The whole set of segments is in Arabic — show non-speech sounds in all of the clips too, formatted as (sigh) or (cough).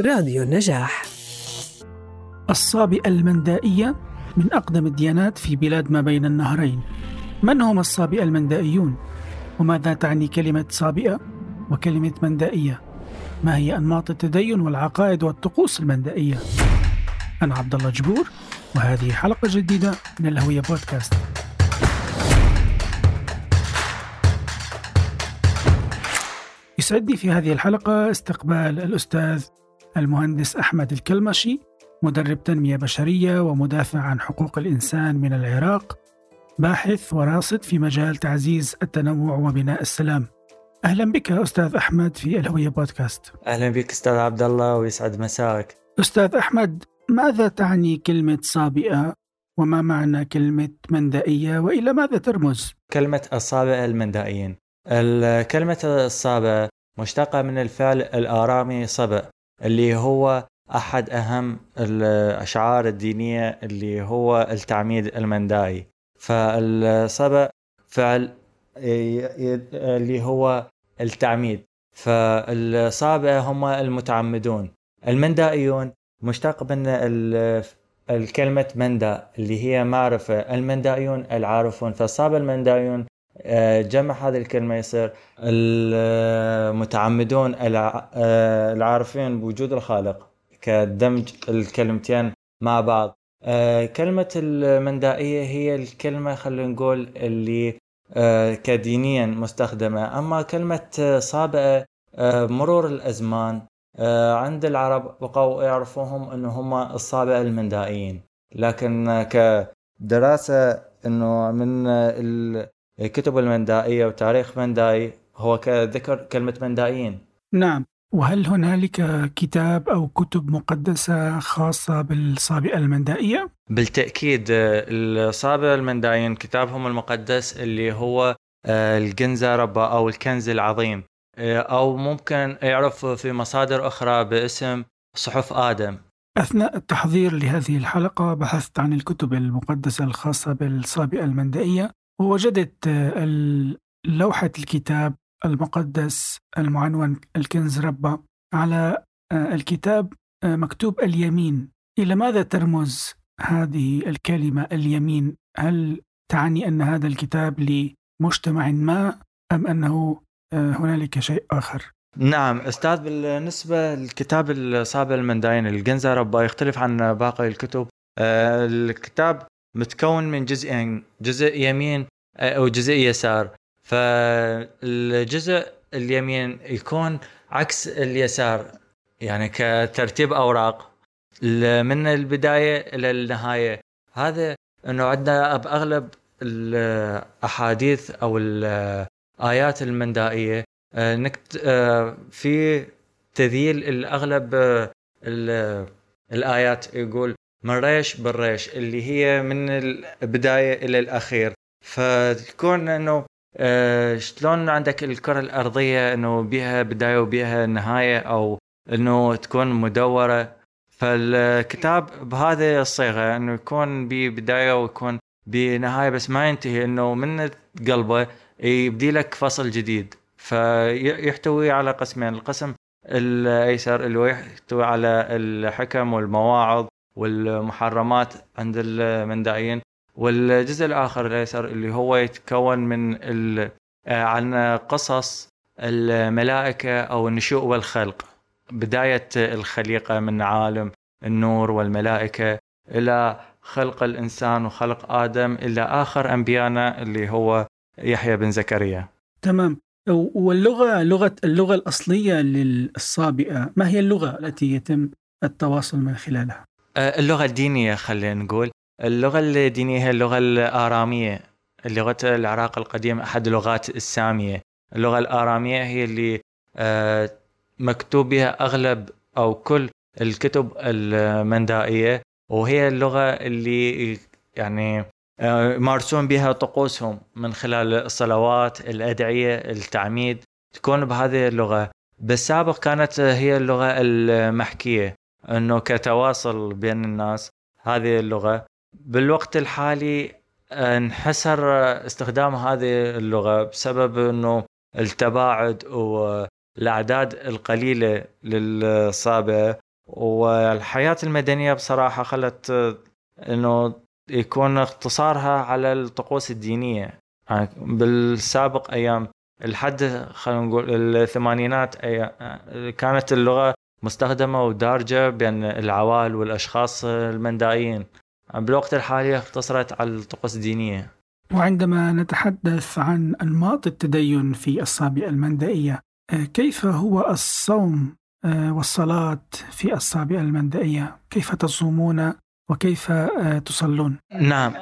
راديو النجاح الصابئة المندائية من أقدم الديانات في بلاد ما بين النهرين من هم الصابئة المندائيون؟ وماذا تعني كلمة صابئة وكلمة مندائية؟ ما هي أنماط التدين والعقائد والطقوس المندائية؟ أنا عبد الله جبور وهذه حلقة جديدة من الهوية بودكاست يسعدني في هذه الحلقة استقبال الأستاذ المهندس أحمد الكلمشي مدرب تنمية بشرية ومدافع عن حقوق الإنسان من العراق باحث وراصد في مجال تعزيز التنوع وبناء السلام. أهلا بك أستاذ أحمد في الهوية بودكاست. أهلا بك أستاذ عبد الله ويسعد مساك. أستاذ أحمد ماذا تعني كلمة صابئة؟ وما معنى كلمة مندائية؟ وإلى ماذا ترمز؟ كلمة الصابئة المندائيين. الكلمة الصابئة مشتقة من الفعل الآرامي صبأ. اللي هو أحد أهم الأشعار الدينية اللي هو التعميد المندائي. فالصبأ فعل اللي هو التعميد. فالصابئة هم المتعمدون. المندائيون مشتق من الكلمة مندأ اللي هي معرفة. المندائيون العارفون. فالصابئة المندائيون جمع هذه الكلمة يصير المتعمدون آه، العارفين بوجود الخالق كدمج الكلمتين مع بعض. آه، كلمة المندائية هي الكلمة خلينا نقول اللي كدينيا مستخدمة. أما كلمة صابئة مرور الأزمان عند العرب بقوا يعرفوهم أنه هم الصابئة المندائيين. لكن كدراسة أنه من الكتب المندائية وتاريخ مندائي هو كذكر كلمة مندائيين. نعم. وهل هنالك كتاب أو كتب مقدسة خاصة بالصابئة المندائية؟ بالتأكيد الصابئة المندائيين كتابهم المقدس اللي هو الجنزة ربا أو الكنز العظيم. أو ممكن يعرف في مصادر أخرى باسم صحف آدم. أثناء التحضير لهذه الحلقة بحثت عن الكتب المقدسة الخاصة بالصابئة المندائية. ووجدت لوحة الكتاب المقدس المعنون الكنز ربا على آه، الكتاب آه، مكتوب اليمين. إلى ماذا ترمز هذه الكلمة اليمين؟ هل تعني أن هذا الكتاب لمجتمع ما أم أنه آه، هنالك شيء آخر؟ نعم أستاذ بالنسبة للكتاب الصابع المنداين الجنزة ربا يختلف عن باقي الكتب. الكتاب متكون من جزئين جزء يمين أو جزء يسار. فالجزء اليمين يكون عكس اليسار يعني كترتيب أوراق. من البداية إلى النهاية. هذا إنه عندنا بأغلب الأحاديث أو الآيات المندائية. آه، نكت آه، في تذييل الأغلب آه، الآيات. يقول من ريش بالريش اللي هي من البداية إلى الأخير. فتكون إنه آه شلون عندك الكرة الأرضية إنه بها بداية وبها نهاية أو إنه تكون مدورة. فالكتاب بهذه الصيغة إنه يكون ببداية ويكون بنهاية بس ما ينتهي إنه من قلبه يبدي لك فصل جديد. فيحتوي على قسمين القسم الأيسر اللي يحتوي على الحكم والمواعظ والمحرمات عند المندائيين والجزء الآخر الايسر اللي هو يتكون من آه، عن قصص الملائكة أو النشوء والخلق بداية الخليقة من عالم النور والملائكة إلى خلق الإنسان وخلق آدم إلى آخر انبيائنا اللي هو يحيى بن زكريا. تمام واللغة لغة اللغة الأصلية للصابئة ما هي اللغة التي يتم التواصل من خلالها؟ آه، اللغة الدينية خلينا نقول. اللغة الدينية هي اللغة الآرامية لغة العراق القديم أحد اللغات السامية. اللغة الآرامية هي اللي آه، مكتوب بها أغلب أو كل الكتب المندائية وهي اللغة اللي يعني آه، يمارسون بها طقوسهم من خلال الصلوات الأدعية التعميد تكون بهذه اللغة. بالسابق كانت هي اللغة المحكية. أنه كتواصل بين الناس هذه اللغة. بالوقت الحالي انحسر استخدام هذه اللغة بسبب إنه التباعد والأعداد القليلة للصابئه والحياة المدنية بصراحة خلت إنه يكون اختصارها على الطقوس الدينية. يعني بالسابق أيام الحد خلينا نقول الثمانينات كانت اللغة مستخدمة ودارجة بين العوائل والأشخاص المندائيين بالوقت الحالي اقتصرت على الطقوس الدينيه وعندما نتحدث عن أنماط التدين في الصابئه المندائية كيف هو الصوم والصلاة في الصابئه المندائية؟ كيف تصومون وكيف آه، تصلون؟ نعم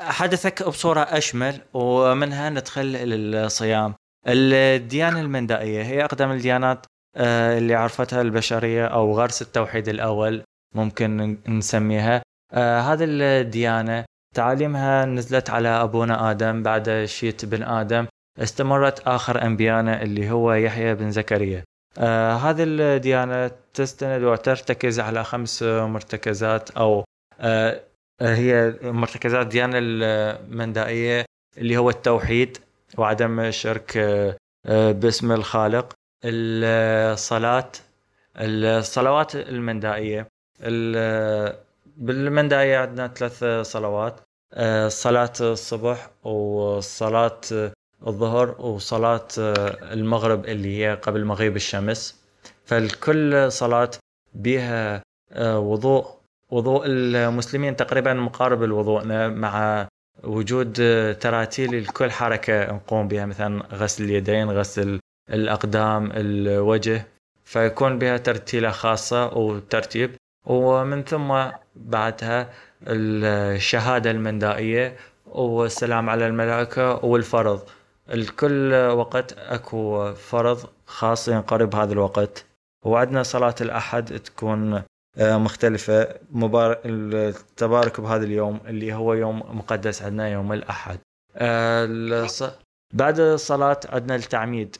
حدثك بصورة أشمل ومنها ندخل للصيام الديانة المندائية هي أقدم الديانات آه، اللي عرفتها البشرية أو غرس التوحيد الأول ممكن نسميها. آه، هذه الديانة تعاليمها نزلت على أبونا آدم بعد شيت بن آدم. استمرت آخر أنبيانا اللي هو يحيى بن زكريا. آه هذه الديانة تستند وترتكز على خمس مرتكزات أو آه هي مرتكزات الديانة المندائية اللي هو التوحيد وعدم الشرك آه باسم الخالق. الصلاة الصلوات المندائية. بالمندائية عندنا ثلاث صلوات. صلاة الصبح وصلاة الظهر وصلاة المغرب اللي هي قبل مغيب الشمس. فالكل صلاة بها وضوء وضوء المسلمين تقريبا مقارب لوضوءنا مع وجود تراتيل لكل حركة نقوم بها مثلا غسل اليدين غسل الأقدام الوجه فيكون بها ترتيلة خاصة وترتيب. ومن ثم بعدها الشهادة المندائية والسلام على الملائكة والفرض. الكل وقت أكو فرض خاص ينقرب هذا الوقت. وعندنا صلاة الأحد تكون آه، مختلفة. مبارك التبارك بهذا اليوم اللي هو يوم مقدس عندنا يوم الأحد. آه، بعد الصلاة عندنا التعميد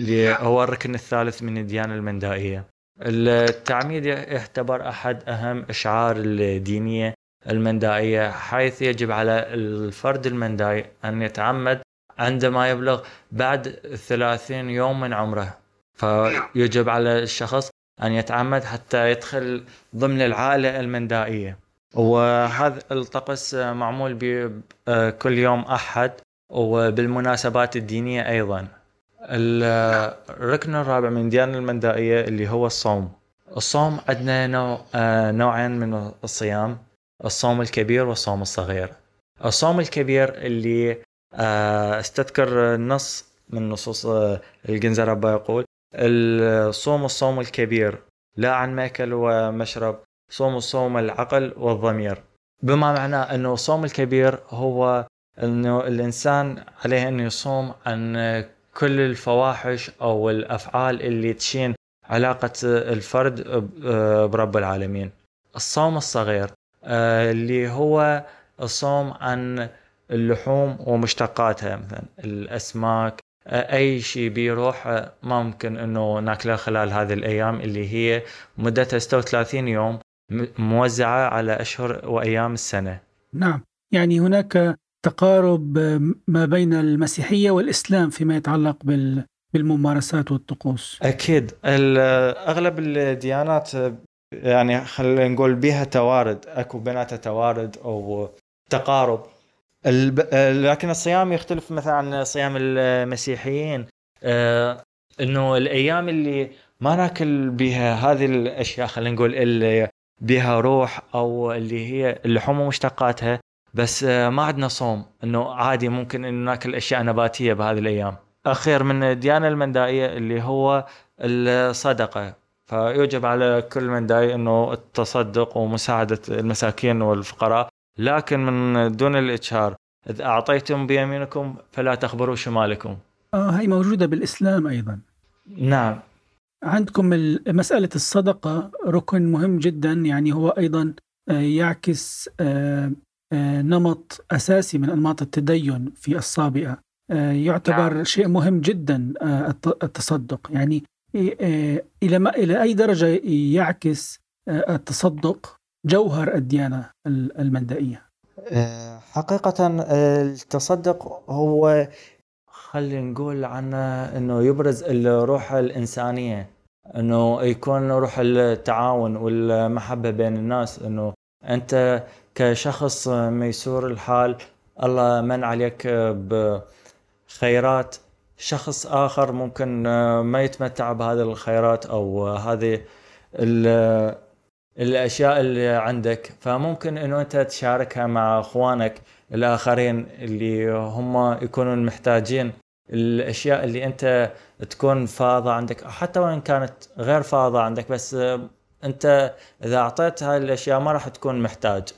اللي هو الركن الثالث من الديانة المندائية. التعميد يعتبر أحد أهم الشعار الدينية المندائية حيث يجب على الفرد المندائي أن يتعمد عندما يبلغ بعد ثلاثين يوم من عمره. فيجب على الشخص أن يتعمد حتى يدخل ضمن العائلة المندائية. وهذا الطقس معمول بكل يوم أحد وبالمناسبات الدينية أيضا. الركن الرابع من الديانة المندائية اللي هو الصوم. الصوم عندنا نوع نوعين من الصيام الصوم الكبير والصوم الصغير. الصوم الكبير اللي آه، استذكر نص من نصوص آه، الجنزربة يقول الصوم الصوم الكبير لا عن ماكل ومشرب صوم الصوم العقل والضمير. بما معناه أنه الصوم الكبير هو إنه الإنسان عليه انه يصوم عن كل الفواحش أو الأفعال اللي تشين علاقة الفرد آه، برب العالمين الصوم الصغير اللي هو الصوم عن اللحوم ومشتقاتها مثلا الأسماك أي شيء بيروح ما ممكن إنه ناكله خلال هذه الأيام اللي هي مدتها 36 يوم موزعة على أشهر وأيام السنة. نعم، يعني هناك تقارب ما بين المسيحية والإسلام فيما يتعلق بال بالممارسات والطقوس. أكيد أغلب الديانات يعني خلينا نقول بها توارد أكو بيناتها توارد أو تقارب. لكن الصيام يختلف مثلا عن صيام المسيحيين آه إنه الأيام اللي ما ناكل بها هذه الأشياء خلينا نقول اللي بها روح أو اللي هي اللحوم ومشتقاتها بس آه ما عندنا صوم. إنه عادي ممكن إنه ناكل أشياء نباتية بهذه الأيام. أخير من الديانه المندائية اللي هو الصدقة. فيوجب على كل مندائي إنه التصدق ومساعدة المساكين والفقراء. لكن من دون الإجهار إذ أعطيتم بيمينكم فلا تخبروا شمالكم. آه هي موجودة بالإسلام أيضا. نعم. عندكم مسألة الصدقة ركن مهم جدا. يعني هو أيضا آه، يعكس آه، نمط أساسي من أنماط التدين في الصابئة. يعتبر نعم. شيء مهم جدا التصدق. يعني إلى ما إلى أي درجة يعكس التصدق جوهر الديانة المندائية آه، حقيقة التصدق هو خلينا نقول عنه إنه يبرز الروح الإنسانية. إنه يكون روح التعاون والمحبة بين الناس. إنه أنت كشخص ميسور الحال الله من عليك بخيرات. شخص آخر ممكن ما يتمتع بهذه الخيرات أو هذه الأشياء اللي عندك. فممكن إنه أنت تشاركها مع أخوانك الآخرين اللي هم يكونون محتاجين الأشياء اللي أنت تكون فاضة عندك حتى وإن كانت غير فاضة عندك. بس أنت إذا اعطيت هاي الأشياء ما راح تكون محتاج.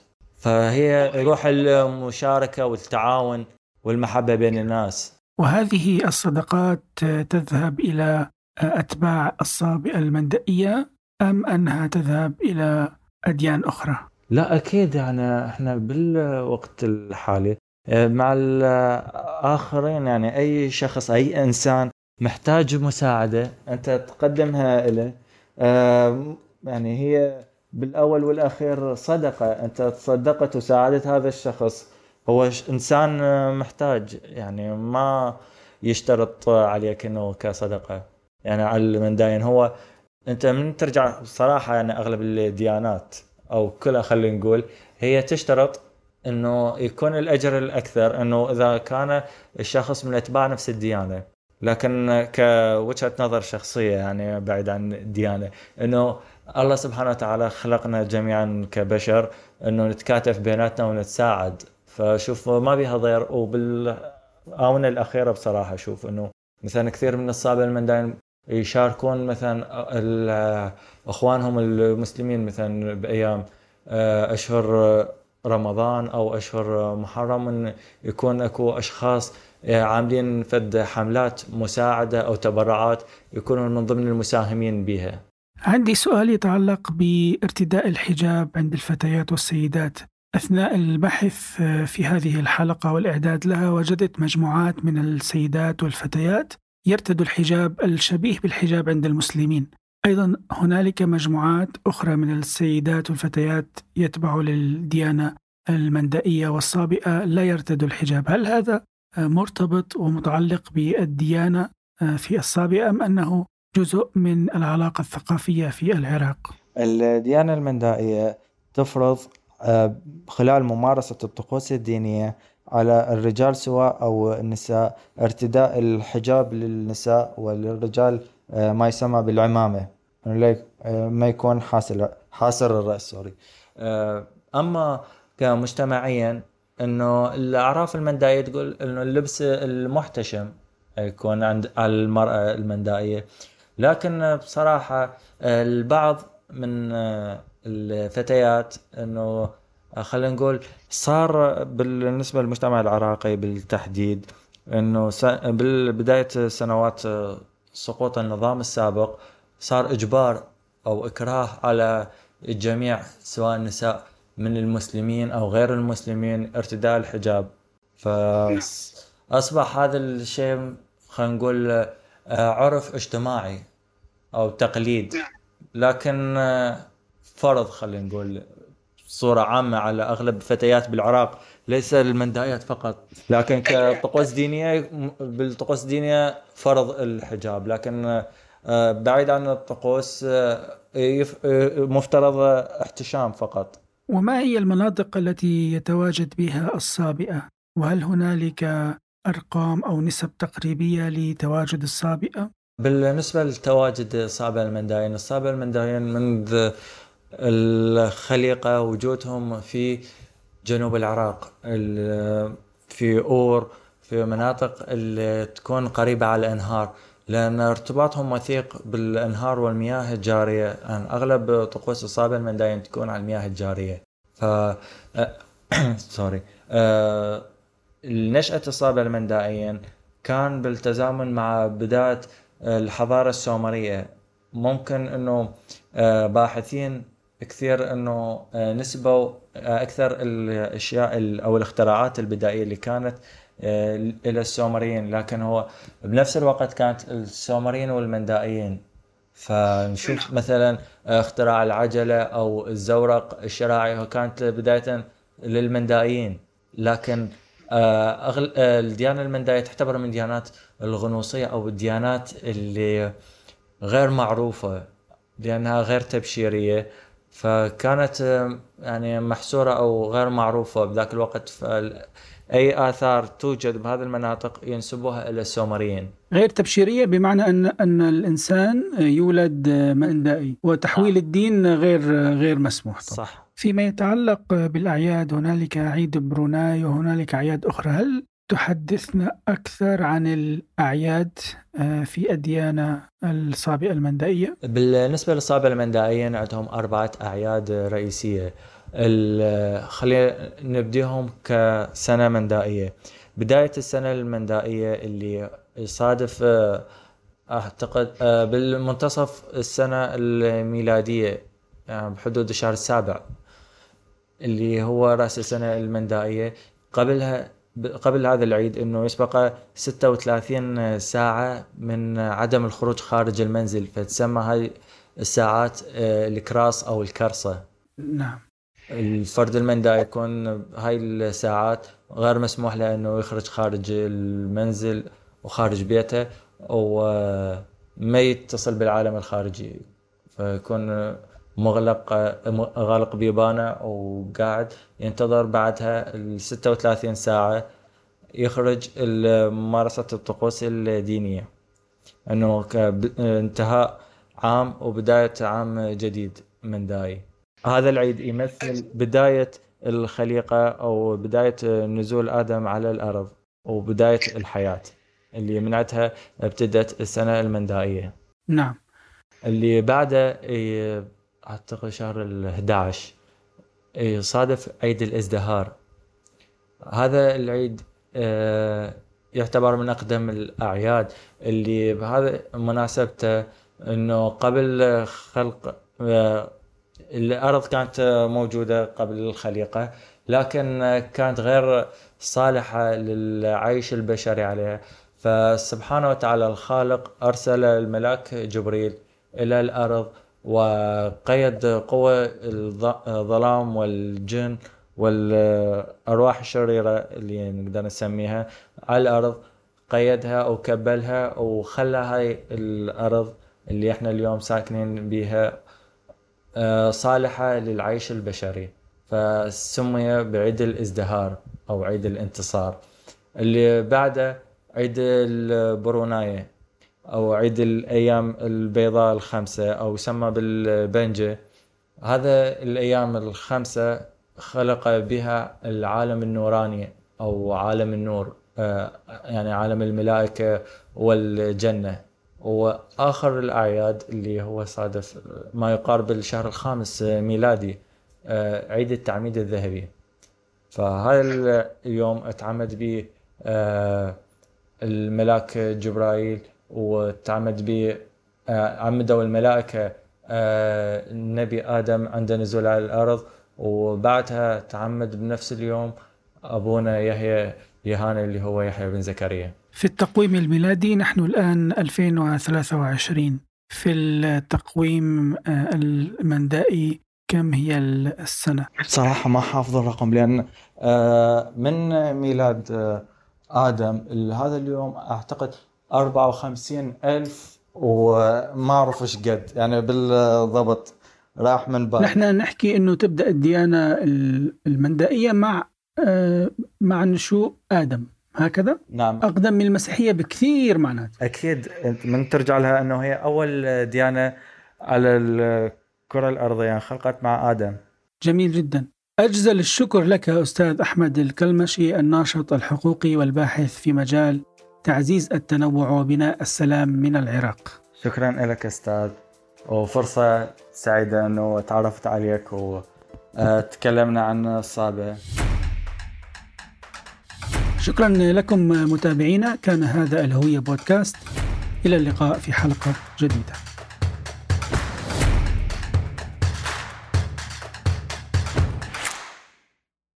فهي روح المشاركة والتعاون والمحبة بين الناس وهذه الصدقات تذهب إلى أتباع الصابئة المندئية أم أنها تذهب إلى أديان أخرى؟ لا أكيد يعني إحنا بالوقت الحالي مع الآخرين يعني أي شخص أي إنسان محتاج مساعدة أنت تقدمها له يعني هي بالأول والأخير صدقة. أنت تصدقت وساعدت هذا الشخص. هو إنسان محتاج. يعني ما يشترط عليك إنه كصدقة. يعني على من داين. هو أنت من ترجع صراحة يعني أغلب الديانات أو كلها خلينا نقول هي تشترط إنه يكون الأجر الأكثر. إنه إذا كان الشخص من أتباع نفس الديانة. لكن كوجهه نظر شخصية يعني بعيد عن الديانة. إنه الله سبحانه وتعالى خلقنا جميعا كبشر إنه نتكاتف بيناتنا ونتساعد. فشوف ما بيها ضير. وبالآونة الأخيرة بصراحة أشوف إنه مثلا كثير من الصابئه المنداين يشاركون مثلا إخوانهم المسلمين مثلا بأيام آه، أشهر رمضان أو أشهر محرم إن يكون أكو أشخاص عاملين فد حملات مساعدة أو تبرعات يكونون من ضمن المساهمين بها عندي سؤال يتعلق بارتداء الحجاب عند الفتيات والسيدات. أثناء البحث في هذه الحلقة والإعداد لها وجدت مجموعات من السيدات والفتيات يرتد الحجاب الشبيه بالحجاب عند المسلمين. أيضا هنالك مجموعات أخرى من السيدات والفتيات يتبع للديانة المندائية والصابئة لا يرتد الحجاب. هل هذا مرتبط ومتعلق بالديانة في الصابئة أم أنه جزء من العلاقة الثقافية في العراق. الديانة المندائية تفرض آه، خلال ممارسة الطقوس الدينية على الرجال سواء أو النساء ارتداء الحجاب للنساء وللرجال آه، ما يسمى بالعمامة. آه، ما يكون حاسر حاسر الرأس سوري أما كمجتمعيا إنه الأعراف المندائية تقول إنه اللبس المحتشم يكون عند المرأة المندائية. لكن بصراحة البعض من الفتيات إنه خلينا نقول صار بالنسبة للمجتمع العراقي بالتحديد إنه بالبداية سنوات سقوط النظام السابق صار إجبار أو إكراه على الجميع سواء النساء من المسلمين أو غير المسلمين ارتداء الحجاب. فاصبح هذا الشيء خلينا نقول آه، عرف اجتماعي أو تقليد. لكن آه، فرض خلينا نقول صورة عامة على أغلب الفتيات بالعراق ليس المندايات فقط. لكن كطقوس دينية بالطقوس الدينية فرض الحجاب. لكن آه، بعيد عن الطقوس مفترض احتشام فقط. وما هي المناطق التي يتواجد بها الصابئة؟ وهل هنالك أرقام أو نسب تقريبية لتواجد الصابئة؟ بالنسبة لتواجد الصابئة المنداين الصابئة المنداين منذ الخليقة وجودهم في جنوب العراق في أور في مناطق اللي تكون قريبة على الأنهار لأن ارتباطهم وثيق بالأنهار والمياه الجارية يعني أغلب طقوس الصابع المنداين تكون على المياه الجارية ف سوري أه... (coughs) نشأة الصابع المندائيين كان بالتزامن مع بداية الحضارة السومرية. ممكن إنه أه باحثين كثير إنه أه نسبوا أكثر الأشياء أو الاختراعات البدائية اللي كانت آه، إلى السومريين. لكن هو بنفس الوقت كانت السومريين والمندائيين. فنشوف مثلا اختراع العجلة أو الزورق الشراعي كانت بدايه للمندائيين. لكن آه، أغل... آه، الديانة المندائيه تعتبر من الديانات الغنوصية أو الديانات اللي غير معروفة لأنها غير تبشيرية. فكانت يعني محصورة أو غير معروفة بذاك الوقت. فأي آثار توجد بهذه المناطق ينسبوها إلى السومريين. غير تبشيرية بمعنى أن أن الإنسان يولد مندائي وتحويل الدين غير غير مسموح. طبعا. صح. فيما يتعلق بالأعياد هنالك عيد بروناي وهنالك أعياد أخرى. هل تحدثنا أكثر عن الأعياد آه، في أديان الصابئة المندائية؟ بالنسبة للصابئة المندائية عندهم أربعة أعياد رئيسية. خلينا نبديهم كسنة مندائية. بداية السنة المندائية اللي يصادف آه، أعتقد آه، بالمنتصف السنة الميلادية بحدود الشهر السابع. اللي هو رأس السنة المندائية. قبلها قبل هذا العيد إنه يسبق 36 ساعة من عدم الخروج خارج المنزل فتسمى هاي الساعات آه، الكراس أو الكرصة نعم. الفرد المندى يكون هاي الساعات غير مسموح له انه يخرج خارج المنزل وخارج بيته وما يتصل بالعالم الخارجي. فيكون مغلق غالق بيبانه وقاعد ينتظر بعدها ال 36 ساعة يخرج ممارسة الطقوس الدينية. إنه انتهاء عام وبداية عام جديد من داي هذا العيد يمثل بداية الخليقة أو بداية نزول آدم على الأرض وبداية الحياة اللي منعتها ابتدت السنة المندائية. نعم. اللي بعده أعتقد شهر ال 11 يصادف عيد الإزدهار. هذا العيد آه، يعتبر من أقدم الأعياد اللي بهذا مناسبته إنه قبل خلق آه، الأرض كانت موجودة قبل الخليقة لكن كانت غير صالحة للعيش البشري عليها. فسبحانه وتعالى الخالق أرسل الملاك جبريل إلى الأرض وقيد قوى الظلام والجن والأرواح الشريرة اللي نقدر نسميها على الأرض قيدها وكبلها وخلى هاي الأرض اللي إحنا اليوم ساكنين بيها آه، صالحة للعيش البشري. فسمي بعيد الازدهار أو عيد الانتصار. اللي بعده عيد البروناية. أو عيد الأيام البيضاء الخمسه أو يسمى بالبنجة. هذا الأيام الخمسه خلق بها العالم النوراني أو عالم النور آه، يعني عالم الملائكة والجنة. وآخر الأعياد اللي هو صادف ما يقارب الشهر الخامس ميلادي آه، عيد التعميد الذهبي. فهذا اليوم أتعمد به آه، الملاك جبرائيل وتعمد ب آه، عمدوا الملائكة آه، النبي آدم عند نزول على الأرض. وبعدها تعمد بنفس اليوم أبونا يحيى يهانا اللي هو يحيى بن زكريا. في التقويم الميلادي نحن الآن 2023 في التقويم آه، المندائي كم هي السنة؟ صراحة ما حافظ الرقم لأن من ميلاد آدم هذا اليوم أعتقد 54 ألف وما أعرف إيش قد. يعني بالضبط راح من بعد نحن نحكي إنه تبدأ الديانة المندائية مع آه، مع نشوء آدم. هكذا؟ نعم. أقدم من المسيحية بكثير معناته. أكيد. من ترجع لها أنه هي أول ديانة على الكرة الأرضية يعني خلقت مع آدم. جميل جدا. أجزل الشكر لك أستاذ أحمد الكلمشي الناشط الحقوقي والباحث في مجال تعزيز التنوع وبناء السلام من العراق. شكرا لك أستاذ. وفرصة سعيدة انه تعرفت عليك وتكلمنا عن الصابة شكرا لكم متابعينا. كان هذا الهوية بودكاست. إلى اللقاء في حلقة جديدة.